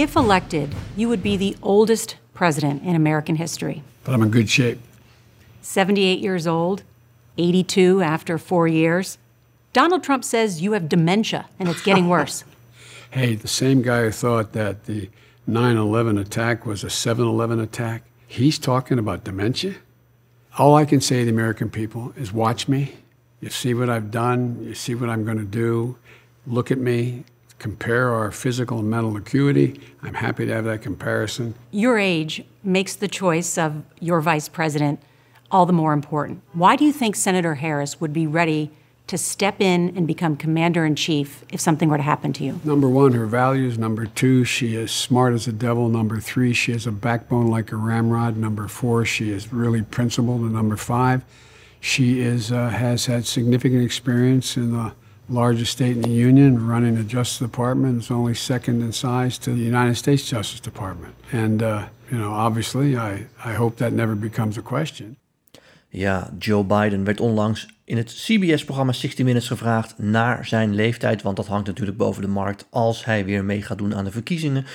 If elected, you would be the oldest president in American history. But I'm in good shape. 78 years old, 82 after four years. Donald Trump says you have dementia and it's getting worse. hey, the same guy who thought that the 9 11 attack was a 7 11 attack, he's talking about dementia? All I can say to the American people is watch me. You see what I've done, you see what I'm going to do. Look at me, compare our physical and mental acuity. I'm happy to have that comparison. Your age makes the choice of your vice president all the more important. Why do you think Senator Harris would be ready to step in and become commander in chief if something were to happen to you? Number one, her values. Number two, she is smart as a devil. Number three, she has a backbone like a ramrod. Number four, she is really principled. And number five, she is uh, has had significant experience in the largest state in the union, running the Justice Department. It's only second in size to the United States Justice Department. And uh, you know, obviously, I I hope that never becomes a question. Ja, Joe Biden werd onlangs in het CBS-programma 60 Minutes gevraagd naar zijn leeftijd, want dat hangt natuurlijk boven de markt als hij weer mee gaat doen aan de verkiezingen.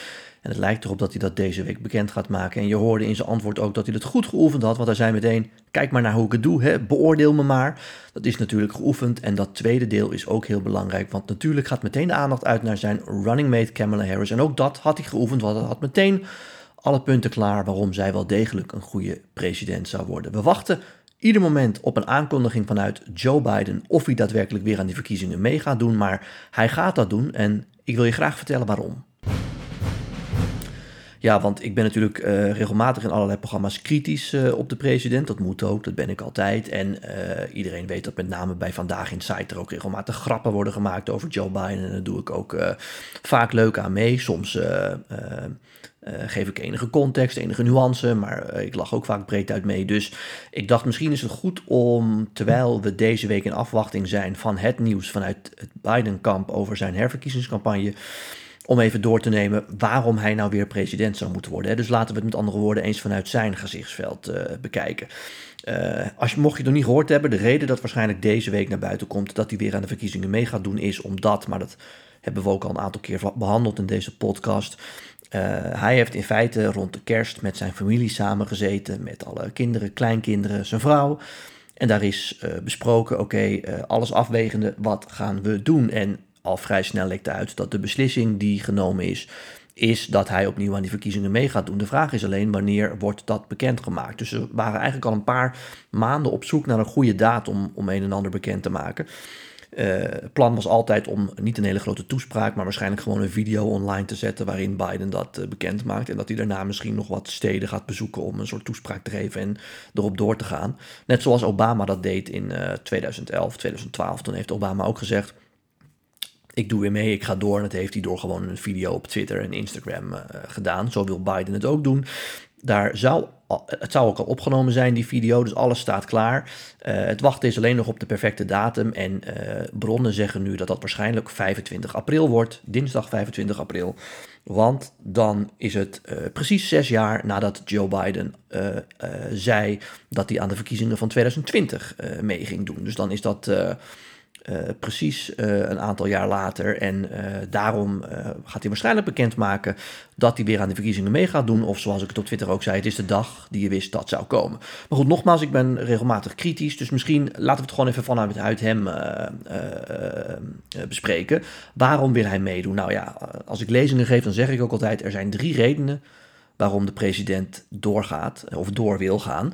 En het lijkt erop dat hij dat deze week bekend gaat maken. En je hoorde in zijn antwoord ook dat hij het goed geoefend had, want hij zei meteen, kijk maar naar hoe ik het doe, hè? beoordeel me maar. Dat is natuurlijk geoefend en dat tweede deel is ook heel belangrijk, want natuurlijk gaat meteen de aandacht uit naar zijn running mate Kamala Harris. En ook dat had hij geoefend, want hij had meteen alle punten klaar waarom zij wel degelijk een goede president zou worden. We wachten ieder moment op een aankondiging vanuit Joe Biden of hij daadwerkelijk weer aan die verkiezingen mee gaat doen. Maar hij gaat dat doen en ik wil je graag vertellen waarom. Ja, want ik ben natuurlijk uh, regelmatig in allerlei programma's kritisch uh, op de president. Dat moet ook, dat ben ik altijd. En uh, iedereen weet dat met name bij Vandaag in Site er ook regelmatig grappen worden gemaakt over Joe Biden. En daar doe ik ook vaak leuk aan mee. Soms geef ik enige context, enige nuance, maar ik lach ook vaak breed uit mee. Dus ik dacht misschien is het goed om, terwijl we deze week in afwachting zijn van het nieuws vanuit het Biden-kamp over zijn herverkiezingscampagne, om even door te nemen waarom hij nou weer president zou moeten worden. Dus laten we het met andere woorden eens vanuit zijn gezichtsveld uh, bekijken. als je, mocht je het nog niet gehoord hebben, de reden dat waarschijnlijk deze week naar buiten komt dat hij weer aan de verkiezingen mee gaat doen, is omdat, maar dat hebben we ook al een aantal keer behandeld in deze podcast. Uh, hij heeft in feite rond de kerst met zijn familie samengezeten, met alle kinderen, kleinkinderen, zijn vrouw. En daar is besproken, oké, alles afwegende, wat gaan we doen? En al vrij snel lekt uit dat de beslissing die genomen is, is dat hij opnieuw aan die verkiezingen mee gaat doen. De vraag is alleen wanneer wordt dat bekendgemaakt. Dus we waren eigenlijk al een paar maanden op zoek naar een goede datum om een en ander bekend te maken. Uh, het plan was altijd om niet een hele grote toespraak, maar waarschijnlijk gewoon een video online te zetten waarin Biden dat uh, bekend maakt. En dat hij daarna misschien nog wat steden gaat bezoeken om een soort toespraak te geven en erop door te gaan. Net zoals Obama dat deed in uh, 2011, 2012. Toen heeft Obama ook gezegd. Ik doe weer mee, ik ga door. En dat heeft hij door gewoon een video op Twitter en Instagram uh, gedaan. Zo wil Biden het ook doen. Daar zou, het zou ook al opgenomen zijn, die video, dus alles staat klaar. Uh, het wachten is alleen nog op de perfecte datum. En uh, bronnen zeggen nu dat dat waarschijnlijk 25 april wordt, dinsdag 25 april. Want dan is het precies zes jaar nadat Joe Biden zei dat hij aan de verkiezingen van 2020 mee ging doen. Dus dan is dat precies uh, een aantal jaar later. En uh, daarom gaat hij waarschijnlijk bekendmaken dat hij weer aan de verkiezingen mee gaat doen. Of zoals ik het op Twitter ook zei, het is de dag die je wist dat zou komen. Maar goed, nogmaals, ik ben regelmatig kritisch. Dus misschien laten we het gewoon even vanuit uit hem bespreken. Waarom wil hij meedoen? Nou ja, als ik lezingen geef, dan zeg ik ook altijd: er zijn drie redenen waarom de president doorgaat of door wil gaan.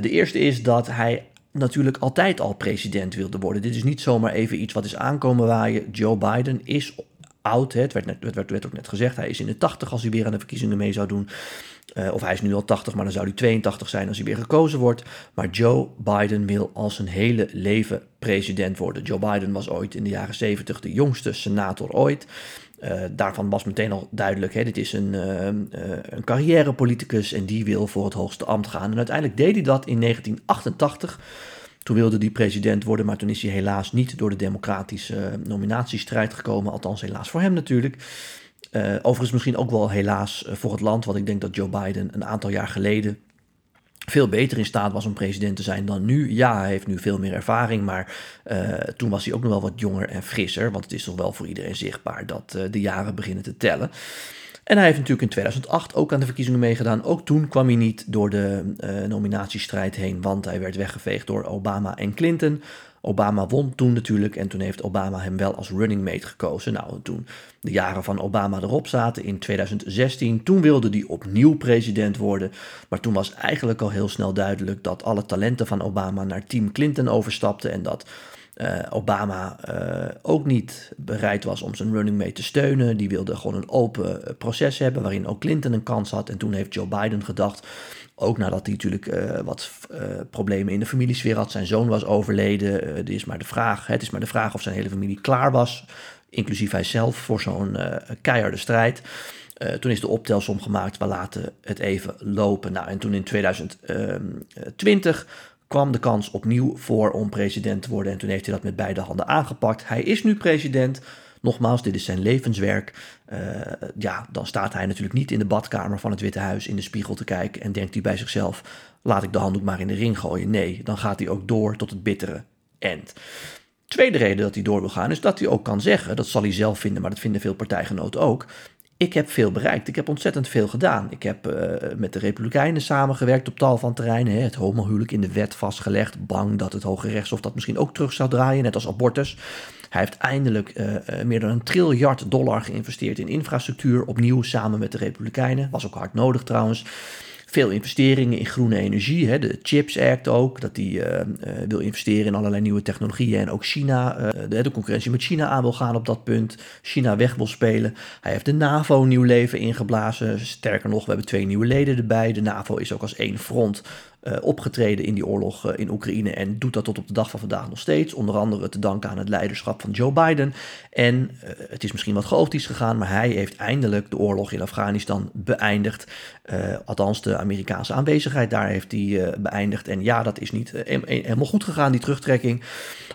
de eerste is dat hij natuurlijk altijd al president wilde worden. Dit is niet zomaar even iets wat is aankomen waaien. Joe Biden is oud. Het werd, net, ook net gezegd. Hij is in de 80 als hij weer aan de verkiezingen mee zou doen. Uh, of hij is nu al 80, maar dan zou hij 82 zijn als hij weer gekozen wordt. Maar Joe Biden wil al zijn hele leven president worden. Joe Biden was ooit in de jaren 70 de jongste senator ooit. Uh, daarvan was meteen al duidelijk, hè, dit is een, uh, een carrièrepoliticus en die wil voor het hoogste ambt gaan. En uiteindelijk deed hij dat in 1988. Toen wilde hij president worden, maar toen is hij helaas niet door de democratische nominatiestrijd gekomen. Althans, helaas voor hem natuurlijk. Uh, overigens misschien ook wel helaas voor het land, want ik denk dat Joe Biden een aantal jaar geleden veel beter in staat was om president te zijn dan nu. Ja, hij heeft nu veel meer ervaring, maar uh, toen was hij ook nog wel wat jonger en frisser. Want het is toch wel voor iedereen zichtbaar dat uh, de jaren beginnen te tellen. En hij heeft natuurlijk in 2008 ook aan de verkiezingen meegedaan. Ook toen kwam hij niet door de uh, nominatiestrijd heen, want hij werd weggeveegd door Obama en Clinton. Obama won toen natuurlijk en toen heeft Obama hem wel als running mate gekozen. Nou, toen de jaren van Obama erop zaten in 2016, toen wilde hij opnieuw president worden. Maar toen was eigenlijk al heel snel duidelijk dat alle talenten van Obama naar Team Clinton overstapten en dat uh, Obama uh, ook niet bereid was om zijn running mate te steunen. Die wilde gewoon een open proces hebben waarin ook Clinton een kans had. En toen heeft Joe Biden gedacht, ook nadat hij natuurlijk wat problemen in de familiesfeer had. Zijn zoon was overleden. het, is maar de vraag, het is maar de vraag of zijn hele familie klaar was, inclusief hij zelf, voor zo'n keiharde strijd. toen is de optelsom gemaakt, we laten het even lopen. Nou, en toen in 2020 kwam de kans opnieuw voor om president te worden. En toen heeft hij dat met beide handen aangepakt. Hij is nu president. Nogmaals, dit is zijn levenswerk. Uh, ja, dan staat hij natuurlijk niet in de badkamer van het Witte Huis in de spiegel te kijken en denkt hij bij zichzelf: laat ik de handdoek maar in de ring gooien. Nee, dan gaat hij ook door tot het bittere end. Tweede reden dat hij door wil gaan is dat hij ook kan zeggen, dat zal hij zelf vinden, maar dat vinden veel partijgenoten ook ik heb veel bereikt. Ik heb ontzettend veel gedaan. Ik heb uh, met de Republikeinen samengewerkt op tal van terreinen. Hè. Het homohuwelijk in de wet vastgelegd. Bang dat het Hoge Rechtshof dat misschien ook terug zou draaien, net als abortus. Hij heeft eindelijk uh, meer dan een triljard dollar geïnvesteerd in infrastructuur. Opnieuw samen met de Republikeinen. Was ook hard nodig trouwens veel investeringen in groene energie. Hè, de Chips Act ook, dat die uh, wil investeren in allerlei nieuwe technologieën. En ook China, uh, de, de, concurrentie met China aan wil gaan op dat punt. China weg wil spelen. Hij heeft de NAVO nieuw leven ingeblazen. Sterker nog, we hebben twee nieuwe leden erbij. De NAVO is ook als één front uh, opgetreden in die oorlog uh, in Oekraïne en doet dat tot op de dag van vandaag nog steeds. Onder andere te danken aan het leiderschap van Joe Biden. En uh, het is misschien wat chaotisch gegaan, maar hij heeft eindelijk de oorlog in Afghanistan beëindigd. althans, de Amerikaanse aanwezigheid daar heeft hij beëindigd. En ja, dat is niet helemaal goed gegaan, die terugtrekking.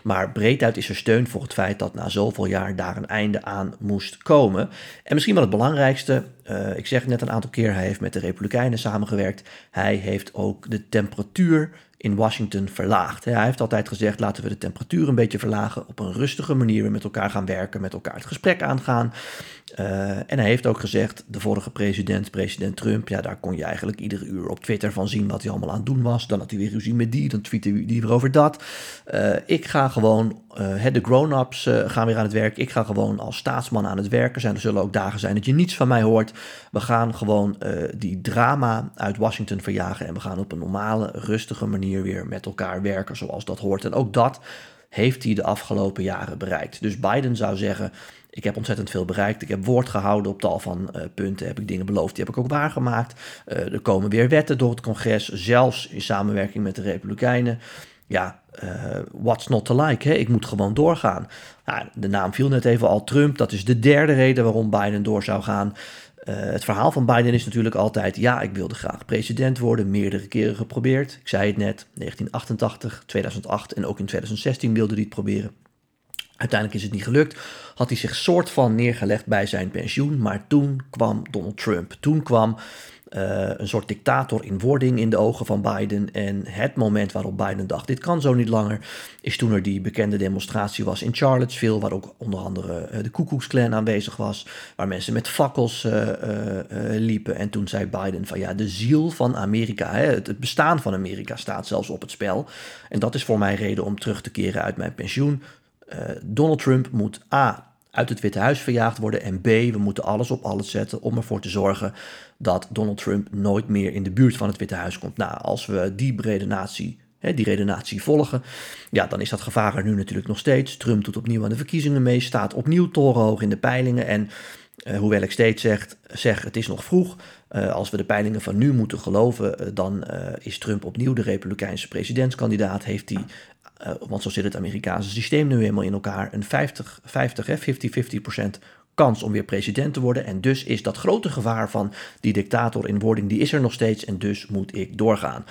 Maar breed is er steun voor het feit dat na zoveel jaar daar een einde aan moest komen. En misschien wel het belangrijkste, uh, ik zeg net een aantal keer, hij heeft met de Republikeinen samengewerkt. Hij heeft ook de temperatuur in Washington verlaagd. Hij heeft altijd gezegd, laten we de temperatuur een beetje verlagen, op een rustige manier weer met elkaar gaan werken, met elkaar het gesprek aangaan. Uh, en hij heeft ook gezegd, de vorige president, president Trump, ja, daar kon je eigenlijk iedere uur op Twitter van zien wat hij allemaal aan het doen was. Dan had hij weer ruzie met die, dan tweette hij weer over dat. Uh, ik ga gewoon, uh, de grown-ups gaan weer aan het werk. Ik ga gewoon als staatsman aan het werken zijn. Er zullen ook dagen zijn dat je niets van mij hoort. We gaan gewoon die drama uit Washington verjagen en we gaan op een normale, rustige weer met elkaar werken zoals dat hoort. En ook dat heeft hij de afgelopen jaren bereikt. Dus Biden zou zeggen, ik heb ontzettend veel bereikt. Ik heb woord gehouden op tal van uh, punten. Heb ik dingen beloofd, die heb ik ook waargemaakt. Uh, er komen weer wetten door het congres, zelfs in samenwerking met de Republikeinen. Ja, uh, what's not to like? Hè? Ik moet gewoon doorgaan. Nou, de naam viel net even al Trump. Dat is de derde reden waarom Biden door zou gaan. Uh, het verhaal van Biden is natuurlijk altijd: ja, ik wilde graag president worden, meerdere keren geprobeerd. Ik zei het net, 1988, 2008 en ook in 2016 wilde hij het proberen. Uiteindelijk is het niet gelukt. Had hij zich soort van neergelegd bij zijn pensioen. Maar toen kwam Donald Trump. Toen kwam uh, een soort dictator in wording in de ogen van Biden. En het moment waarop Biden dacht: dit kan zo niet langer. Is toen er die bekende demonstratie was in Charlottesville. Waar ook onder andere uh, de Klan aanwezig was. Waar mensen met fakkels uh, liepen. En toen zei Biden: van ja, de ziel van Amerika. Het, het bestaan van Amerika staat zelfs op het spel. En dat is voor mij reden om terug te keren uit mijn pensioen. Donald Trump moet A. uit het Witte Huis verjaagd worden en B. we moeten alles op alles zetten om ervoor te zorgen dat Donald Trump nooit meer in de buurt van het Witte Huis komt. Nou, als we die redenatie, die redenatie volgen, ja, dan is dat gevaar er nu natuurlijk nog steeds. Trump doet opnieuw aan de verkiezingen mee, staat opnieuw torenhoog in de peilingen en uh, hoewel ik steeds zeg, zeg het is nog vroeg, uh, als we de peilingen van nu moeten geloven, uh, dan is Trump opnieuw de Republikeinse presidentskandidaat. Heeft hij uh, want zo zit het Amerikaanse systeem nu helemaal in elkaar, een 50, 50 50-50% kans om weer president te worden. En dus is dat grote gevaar van die dictator in wording, die is er nog steeds en dus moet ik doorgaan.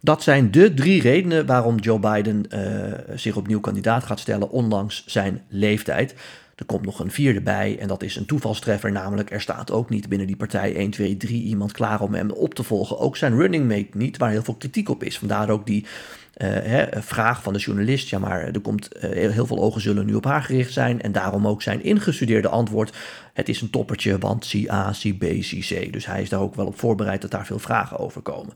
Dat zijn de drie redenen waarom Joe Biden uh, zich opnieuw kandidaat gaat stellen, ondanks zijn leeftijd. Er komt nog een vierde bij en dat is een toevalstreffer, namelijk er staat ook niet binnen die partij 1, 2, 3 iemand klaar om hem op te volgen. Ook zijn running mate niet, waar heel veel kritiek op is. Vandaar ook die hè, vraag van de journalist, ja maar er komt, heel veel ogen zullen nu op haar gericht zijn. En daarom ook zijn ingestudeerde antwoord, het is een toppertje, want zie A, zie B, zie C. Dus hij is daar ook wel op voorbereid dat daar veel vragen over komen.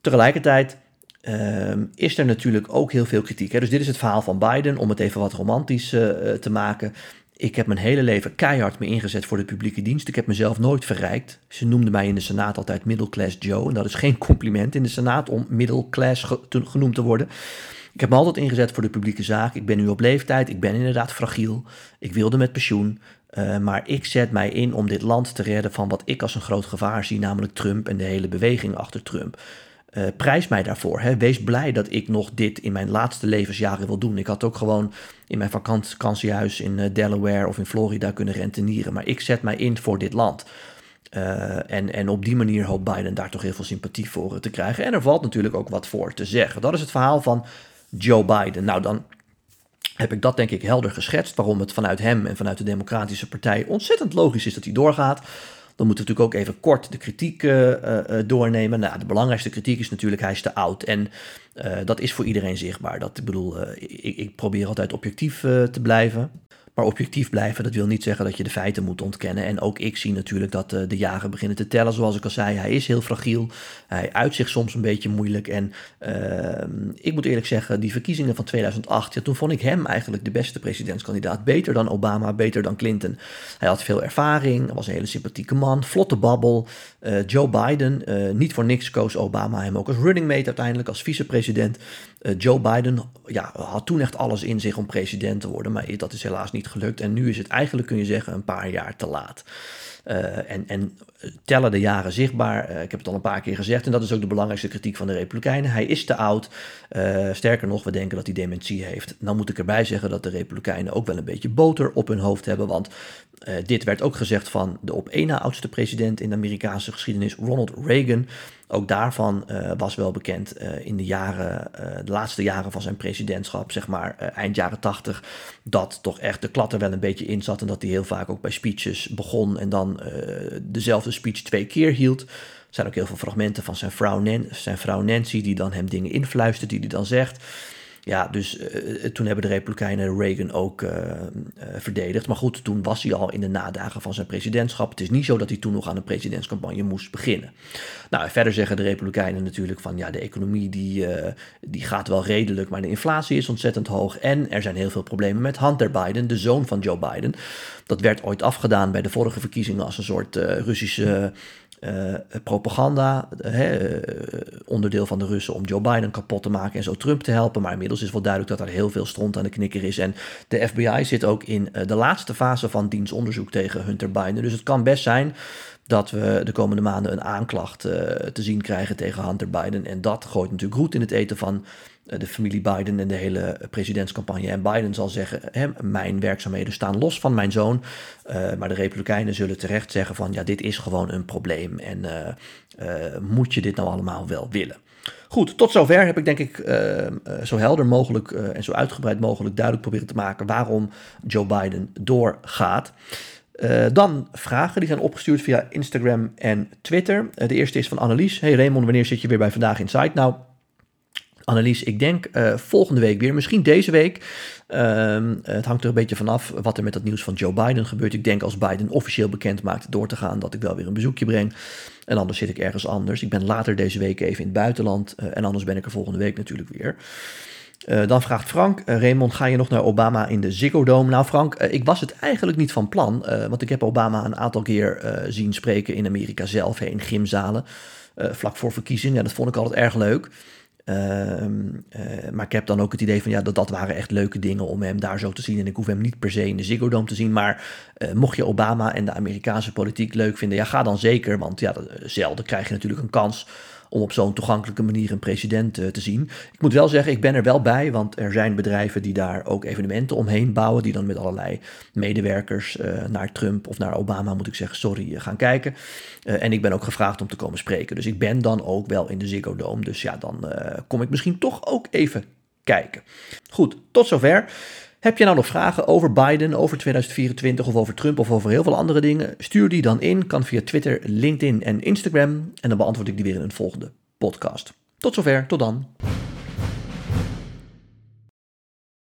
Tegelijkertijd Ehm, is er natuurlijk ook heel veel kritiek. Hè? Dus dit is het verhaal van Biden, om het even wat romantisch uh, te maken. Ik heb mijn hele leven keihard me ingezet voor de publieke dienst. Ik heb mezelf nooit verrijkt. Ze noemden mij in de Senaat altijd Middle-class Joe. En dat is geen compliment in de Senaat om middle-class genoemd te worden. Ik heb me altijd ingezet voor de publieke zaak. Ik ben nu op leeftijd. Ik ben inderdaad fragiel. Ik wilde met pensioen. Uh, maar ik zet mij in om dit land te redden van wat ik als een groot gevaar zie, namelijk Trump en de hele beweging achter Trump. Uh, prijs mij daarvoor. Hè. Wees blij dat ik nog dit in mijn laatste levensjaren wil doen. Ik had ook gewoon in mijn vakantiehuis in uh, Delaware of in Florida kunnen rentenieren. Maar ik zet mij in voor dit land. Uh, en, en op die manier hoopt Biden daar toch heel veel sympathie voor te krijgen. En er valt natuurlijk ook wat voor te zeggen. Dat is het verhaal van Joe Biden. Nou, dan heb ik dat denk ik helder geschetst. Waarom het vanuit hem en vanuit de Democratische Partij ontzettend logisch is dat hij doorgaat. Dan moeten we natuurlijk ook even kort de kritiek uh, doornemen. Nou, de belangrijkste kritiek is natuurlijk hij is te oud. En dat is voor iedereen zichtbaar. Dat, ik bedoel, ik, ik, probeer altijd objectief te blijven. Maar objectief blijven, dat wil niet zeggen dat je de feiten moet ontkennen. En ook ik zie natuurlijk dat uh, de jaren beginnen te tellen. Zoals ik al zei, hij is heel fragiel. Hij uit zich soms een beetje moeilijk. En uh, ik moet eerlijk zeggen, die verkiezingen van 2008, ja, toen vond ik hem eigenlijk de beste presidentskandidaat. Beter dan Obama, beter dan Clinton. Hij had veel ervaring, was een hele sympathieke man, vlotte babbel. Uh, Joe Biden, niet voor niks koos Obama hem ook als running mate uiteindelijk, als vicepresident. Joe Biden ja, had toen echt alles in zich om president te worden, maar dat is helaas niet gelukt. En nu is het eigenlijk, kun je zeggen, een paar jaar te laat. Uh, en, en tellen de jaren zichtbaar. Uh, ik heb het al een paar keer gezegd. En dat is ook de belangrijkste kritiek van de Republikeinen. Hij is te oud. Uh, sterker nog, we denken dat hij dementie heeft. Nou moet ik erbij zeggen dat de Republikeinen ook wel een beetje boter op hun hoofd hebben. Want dit werd ook gezegd van de op één na oudste president in de Amerikaanse geschiedenis, Ronald Reagan. Ook daarvan uh, was wel bekend uh, in de jaren, uh, de laatste jaren van zijn presidentschap, zeg maar eind jaren tachtig, dat toch echt de klat er wel een beetje in zat en dat hij heel vaak ook bij speeches begon en dan dezelfde speech twee keer hield. Er zijn ook heel veel fragmenten van zijn vrouw, zijn vrouw Nancy die dan hem dingen influistert die hij dan zegt. Ja, dus uh, toen hebben de Republikeinen Reagan ook uh, verdedigd. Maar goed, toen was hij al in de nadagen van zijn presidentschap. Het is niet zo dat hij toen nog aan een presidentscampagne moest beginnen. Nou, verder zeggen de Republikeinen natuurlijk van ja, de economie die, die gaat wel redelijk, maar de inflatie is ontzettend hoog. En er zijn heel veel problemen met Hunter Biden, de zoon van Joe Biden. Dat werd ooit afgedaan bij de vorige verkiezingen als een soort Russische uh, propaganda, uh, onderdeel van de Russen om Joe Biden kapot te maken en zo Trump te helpen. Maar inmiddels is wel duidelijk dat er heel veel stront aan de knikker is. En de FBI zit ook in uh, de laatste fase van dienstonderzoek tegen Hunter Biden. Dus het kan best zijn dat we de komende maanden een aanklacht te zien krijgen tegen Hunter Biden. En dat gooit natuurlijk roet in het eten van eh, de familie Biden en de hele presidentscampagne. En Biden zal zeggen, hè, mijn werkzaamheden staan los van mijn zoon. Uh, maar de Republikeinen zullen terecht zeggen van, ja, dit is gewoon een probleem. En uh, moet je dit nou allemaal wel willen? Goed, tot zover heb ik denk ik zo helder mogelijk en zo uitgebreid mogelijk duidelijk proberen te maken waarom Joe Biden doorgaat. Dan vragen die zijn opgestuurd via Instagram en Twitter. De eerste is van Annelies. Hey Raymond, wanneer zit je weer bij Vandaag in Site? Nou, Annelies, ik denk uh, volgende week weer, misschien deze week. Uh, het hangt er een beetje vanaf wat er met dat nieuws van Joe Biden gebeurt. Ik denk als Biden officieel bekend maakt door te gaan, dat ik wel weer een bezoekje breng. En anders zit ik ergens anders. Ik ben later deze week even in het buitenland. Uh, en anders ben ik er volgende week natuurlijk weer. Uh, dan vraagt Frank, Raymond, ga je nog naar Obama in de Ziggo Dome? Nou Frank, ik was het eigenlijk niet van plan, want ik heb Obama een aantal keer zien spreken in Amerika zelf, in gymzalen, vlak voor verkiezingen. Ja, dat vond ik altijd erg leuk. Ehm, eh, maar ik heb dan ook het idee van ja, dat dat waren echt leuke dingen om hem daar zo te zien. En ik hoef hem niet per se in de Ziggo Dome te zien. Maar uh, mocht je Obama en de Amerikaanse politiek leuk vinden, ja, ga dan zeker. Want ja, zelden krijg je natuurlijk een kans om op zo'n toegankelijke manier een president uh, te zien. Ik moet wel zeggen, ik ben er wel bij, want er zijn bedrijven die daar ook evenementen omheen bouwen, die dan met allerlei medewerkers uh, naar Trump of naar Obama, moet ik zeggen, sorry, gaan kijken. En ik ben ook gevraagd om te komen spreken. Dus ik ben dan ook wel in de Ziggo Dome. Dus ja, dan kom ik misschien toch ook even kijken. Goed, tot zover. Heb je nou nog vragen over Biden, over 2024 of over Trump of over heel veel andere dingen? Stuur die dan in, kan via Twitter, LinkedIn en Instagram. En dan beantwoord ik die weer in een volgende podcast. Tot zover, tot dan.